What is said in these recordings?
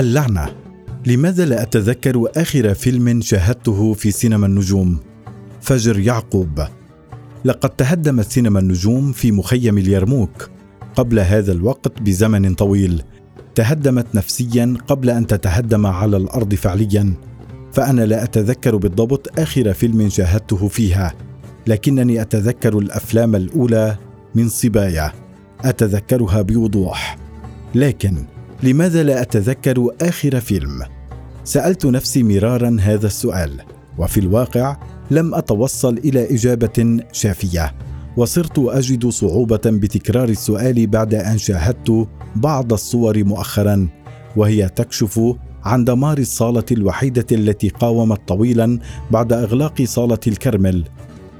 اللعنة. لماذا لا أتذكر آخر فيلم شاهدته في سينما النجوم؟ فجر يعقوب. لقد تهدمت سينما النجوم في مخيم اليرموك. قبل هذا الوقت بزمن طويل. تهدمت نفسيا قبل أن تتهدم على الأرض فعليا. فأنا لا أتذكر بالضبط آخر فيلم شاهدته فيها. لكنني أتذكر الأفلام الأولى من صبايا. أتذكرها بوضوح. لكن لماذا لا أتذكر آخر فيلم؟ سألت نفسي مرارا هذا السؤال وفي الواقع لم أتوصل إلى إجابة شافية وصرت أجد صعوبة بتكرار السؤال بعد أن شاهدت بعض الصور مؤخرا وهي تكشف عن دمار الصالة الوحيدة التي قاومت طويلا بعد إغلاق صالة الكرمل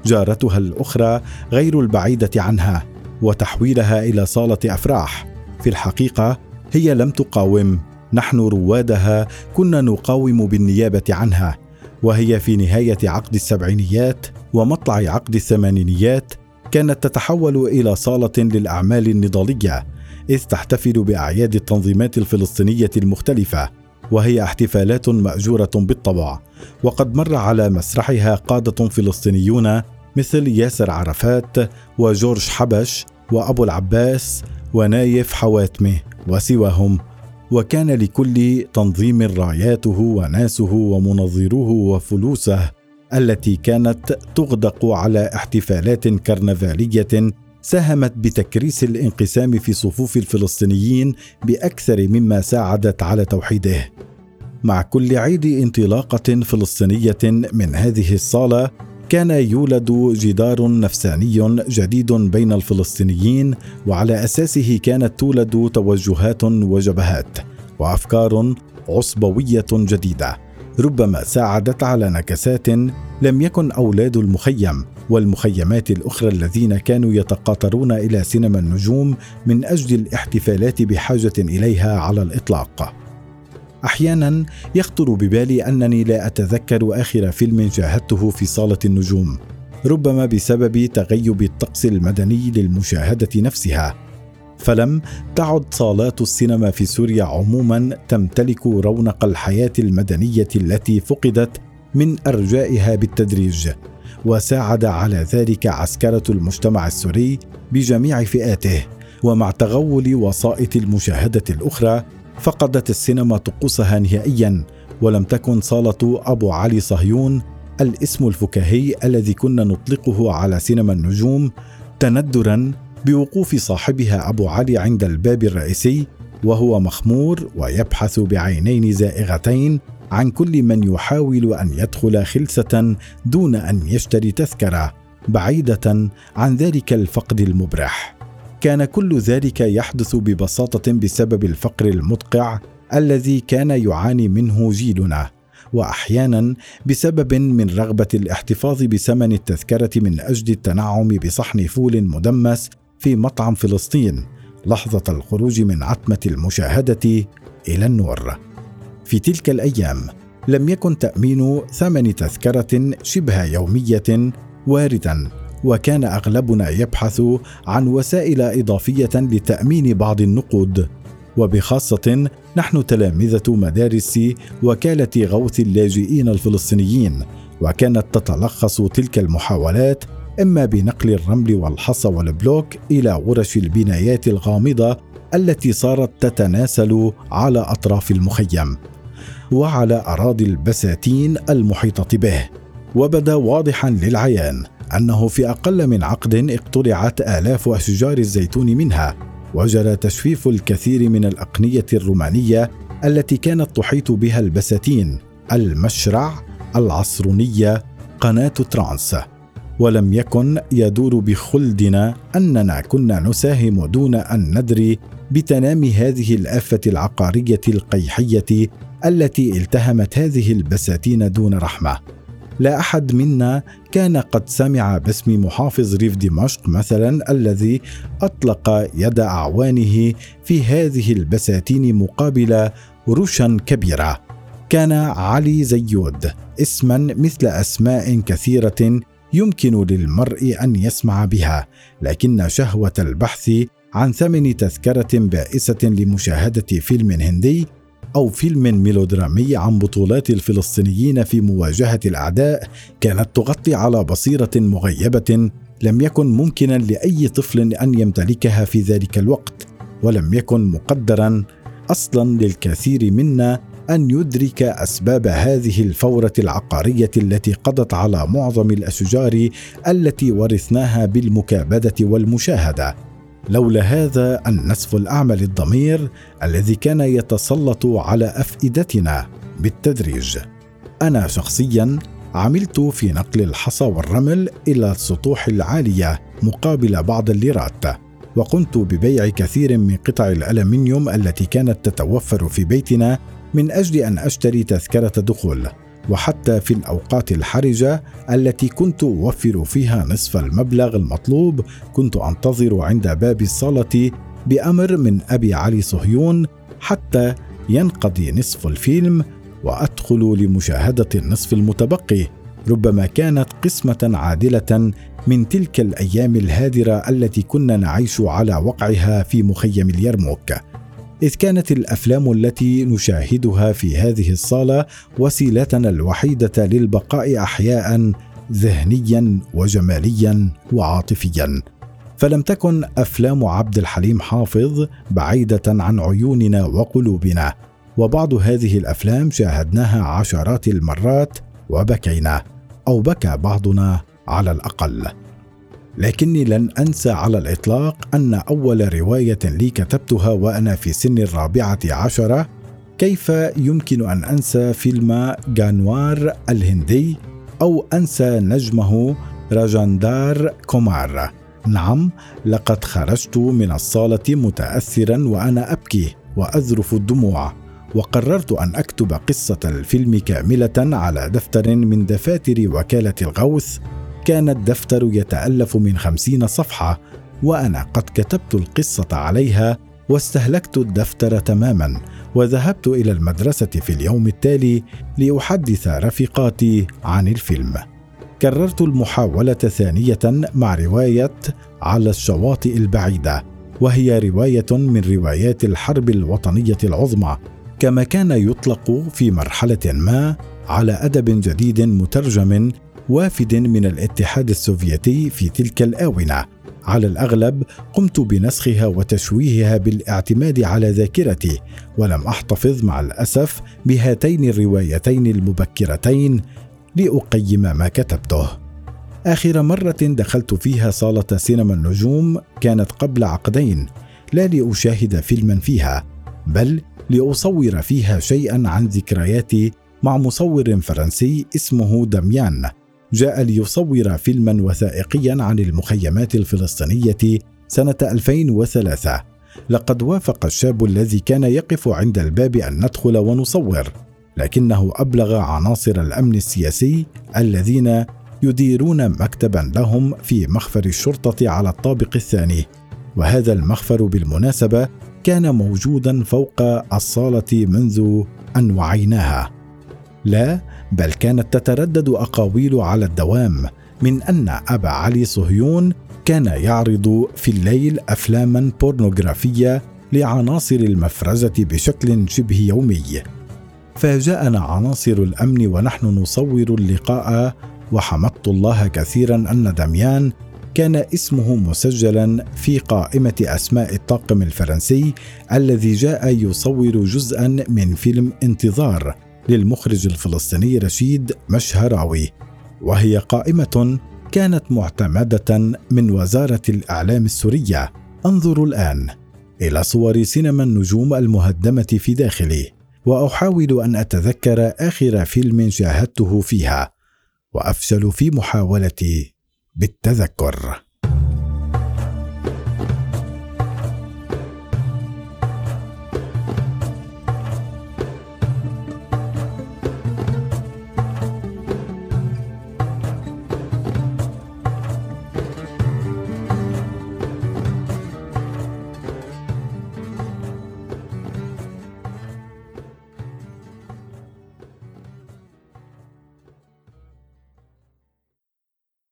جارتها الأخرى غير البعيدة عنها وتحويلها إلى صالة أفراح. في الحقيقة هي لم تقاوم. نحن روادها كنا نقاوم بالنيابة عنها وهي في نهاية عقد السبعينيات ومطلع عقد الثمانينيات كانت تتحول إلى صالة للأعمال النضالية إذ تحتفل بأعياد التنظيمات الفلسطينية المختلفة وهي احتفالات مأجورة بالطبع. وقد مر على مسرحها قادة فلسطينيون مثل ياسر عرفات وجورج حبش وأبو العباس ونايف حواتمه وسواهم وكان لكل تنظيم راياته وناسه ومنظروه وفلوسه التي كانت تغدق على احتفالات كرنفالية ساهمت بتكريس الانقسام في صفوف الفلسطينيين بأكثر مما ساعدت على توحيده. مع كل عيد انطلاقة فلسطينية من هذه الصالة كان يولد جدار نفساني جديد بين الفلسطينيين وعلى أساسه كانت تولد توجهات وجبهات وأفكار عصبوية جديدة. ربما ساعدت على نكسات لم يكن أولاد المخيم والمخيمات الأخرى الذين كانوا يتقاطرون إلى سينما النجوم من أجل الاحتفالات بحاجة إليها على الإطلاق. أحيانا يخطر ببالي أنني لا أتذكر آخر فيلم شاهدته في صالة النجوم ربما بسبب تغيب الطقس المدني للمشاهدة نفسها. فلم تعد صالات السينما في سوريا عموما تمتلك رونق الحياة المدنية التي فقدت من أرجائها بالتدريج وساعد على ذلك عسكرة المجتمع السوري بجميع فئاته ومع تغول وسائط المشاهدة الأخرى فقدت السينما طقوسها نهائيا ولم تكن صالة أبو علي صهيون الاسم الفكاهي الذي كنا نطلقه على سينما النجوم تندرا بوقوف صاحبها أبو علي عند الباب الرئيسي وهو مخمور ويبحث بعينين زائغتين عن كل من يحاول أن يدخل خلسة دون أن يشتري تذكرة بعيدة عن ذلك الفقد المبرح. كان كل ذلك يحدث ببساطة بسبب الفقر المدقع الذي كان يعاني منه جيلنا وأحيانا بسبب من رغبة الاحتفاظ بثمن التذكرة من أجل التنعم بصحن فول مدمس في مطعم فلسطين لحظة الخروج من عتمة المشاهدة إلى النور. في تلك الأيام لم يكن تأمين ثمن تذكرة شبه يومية واردا. وكان أغلبنا يبحث عن وسائل إضافية لتأمين بعض النقود. وبخاصة نحن تلامذة مدارس وكالة غوث اللاجئين الفلسطينيين وكانت تتلخص تلك المحاولات إما بنقل الرمل والحصى والبلوك إلى ورش البنايات الغامضة التي صارت تتناسل على أطراف المخيم وعلى أراضي البساتين المحيطة به. وبدأ واضحا للعيان أنه في أقل من عقد اقتلعت آلاف أشجار الزيتون منها وجرى تجفيف الكثير من الأقنية الرومانية التي كانت تحيط بها البساتين المشرع العصرونية قناة ترانس. ولم يكن يدور بخلدنا أننا كنا نساهم دون أن ندري بتنامي هذه الآفة العقارية القيحية التي التهمت هذه البساتين دون رحمة. لا أحد منا كان قد سمع باسم محافظ ريف دمشق مثلا الذي أطلق يد أعوانه في هذه البساتين مقابل رشا كبيرة. كان علي زيود اسما مثل أسماء كثيرة يمكن للمرء أن يسمع بها لكن شهوة البحث عن ثمن تذكرة بائسة لمشاهدة فيلم هندي أو فيلم ميلودرامي عن بطولات الفلسطينيين في مواجهة الأعداء كانت تغطي على بصيرة مغيبة لم يكن ممكنا لأي طفل أن يمتلكها في ذلك الوقت ولم يكن مقدرا أصلا للكثير منا أن يدرك أسباب هذه الفورة العقارية التي قضت على معظم الأشجار التي ورثناها بالمكابدة والمشاهدة. لولا هذا النسف الأعمى للضمير الذي كان يتسلط على أفئدتنا بالتدريج. أنا شخصيا عملت في نقل الحصى والرمل إلى السطوح العالية مقابل بعض الليرات وقمت ببيع كثير من قطع الألمنيوم التي كانت تتوفر في بيتنا من أجل أن أشتري تذكرة دخول. وحتى في الأوقات الحرجة التي كنت أوفر فيها نصف المبلغ المطلوب كنت أنتظر عند باب الصالة بأمر من أبي علي صهيون حتى ينقضي نصف الفيلم وأدخل لمشاهدة النصف المتبقي. ربما كانت قسمة عادلة من تلك الأيام الهادرة التي كنا نعيش على وقعها في مخيم اليرموك. إذ كانت الأفلام التي نشاهدها في هذه الصالة وسيلتنا الوحيدة للبقاء احياء ذهنيا وجماليا وعاطفيا. فلم تكن أفلام عبد الحليم حافظ بعيدة عن عيوننا وقلوبنا وبعض هذه الأفلام شاهدناها عشرات المرات وبكينا أو بكى بعضنا على الأقل. لكني لن أنسى على الإطلاق أن أول رواية لي كتبتها وأنا في سن الرابعة عشرة كيف يمكن أن أنسى فيلم جانوار الهندي أو أنسى نجمه راجاندار كومار؟ نعم لقد خرجت من الصالة متاثرا وأنا أبكي واذرف الدموع وقررت أن أكتب قصة الفيلم كاملة على دفتر من دفاتر وكالة الغوث كان الدفتر يتألف من خمسين صفحة وأنا قد كتبت القصة عليها واستهلكت الدفتر تماما وذهبت إلى المدرسة في اليوم التالي لأحدث رفيقاتي عن الفيلم. كررت المحاولة ثانية مع رواية على الشواطئ البعيدة وهي رواية من روايات الحرب الوطنية العظمى كما كان يطلق في مرحلة ما على أدب جديد مترجم وافد من الاتحاد السوفيتي في تلك الآونة. على الأغلب قمت بنسخها وتشويهها بالاعتماد على ذاكرتي ولم أحتفظ مع الأسف بهاتين الروايتين المبكرتين لأقيم ما كتبته. آخر مرة دخلت فيها صالة سينما النجوم كانت قبل عقدين لا لأشاهد فيلما فيها بل لأصور فيها شيئا عن ذكرياتي مع مصور فرنسي اسمه دميان جاء ليصور فيلما وثائقيا عن المخيمات الفلسطينية سنة 2003 لقد وافق الشاب الذي كان يقف عند الباب أن ندخل ونصور لكنه أبلغ عناصر الأمن السياسي الذين يديرون مكتبا لهم في مخفر الشرطة على الطابق الثاني. وهذا المخفر بالمناسبة كان موجودا فوق الصالة منذ أن وعيناها. لا بل كانت تتردد أقاويل على الدوام من أن أبا علي صهيون كان يعرض في الليل أفلاما بورنوغرافية لعناصر المفرزة بشكل شبه يومي. فاجانا عناصر الأمن ونحن نصور اللقاء وحمدت الله كثيرا أن دميان كان اسمه مسجلا في قائمة أسماء الطاقم الفرنسي الذي جاء يصور جزءا من فيلم انتظار. للمخرج الفلسطيني رشيد مشهراوي وهي قائمة كانت معتمدة من وزارة الإعلام السورية. انظروا الآن إلى صور سينما النجوم المهدمة في داخلي وأحاول أن أتذكر آخر فيلم شاهدته فيها وأفشل في محاولتي بالتذكر.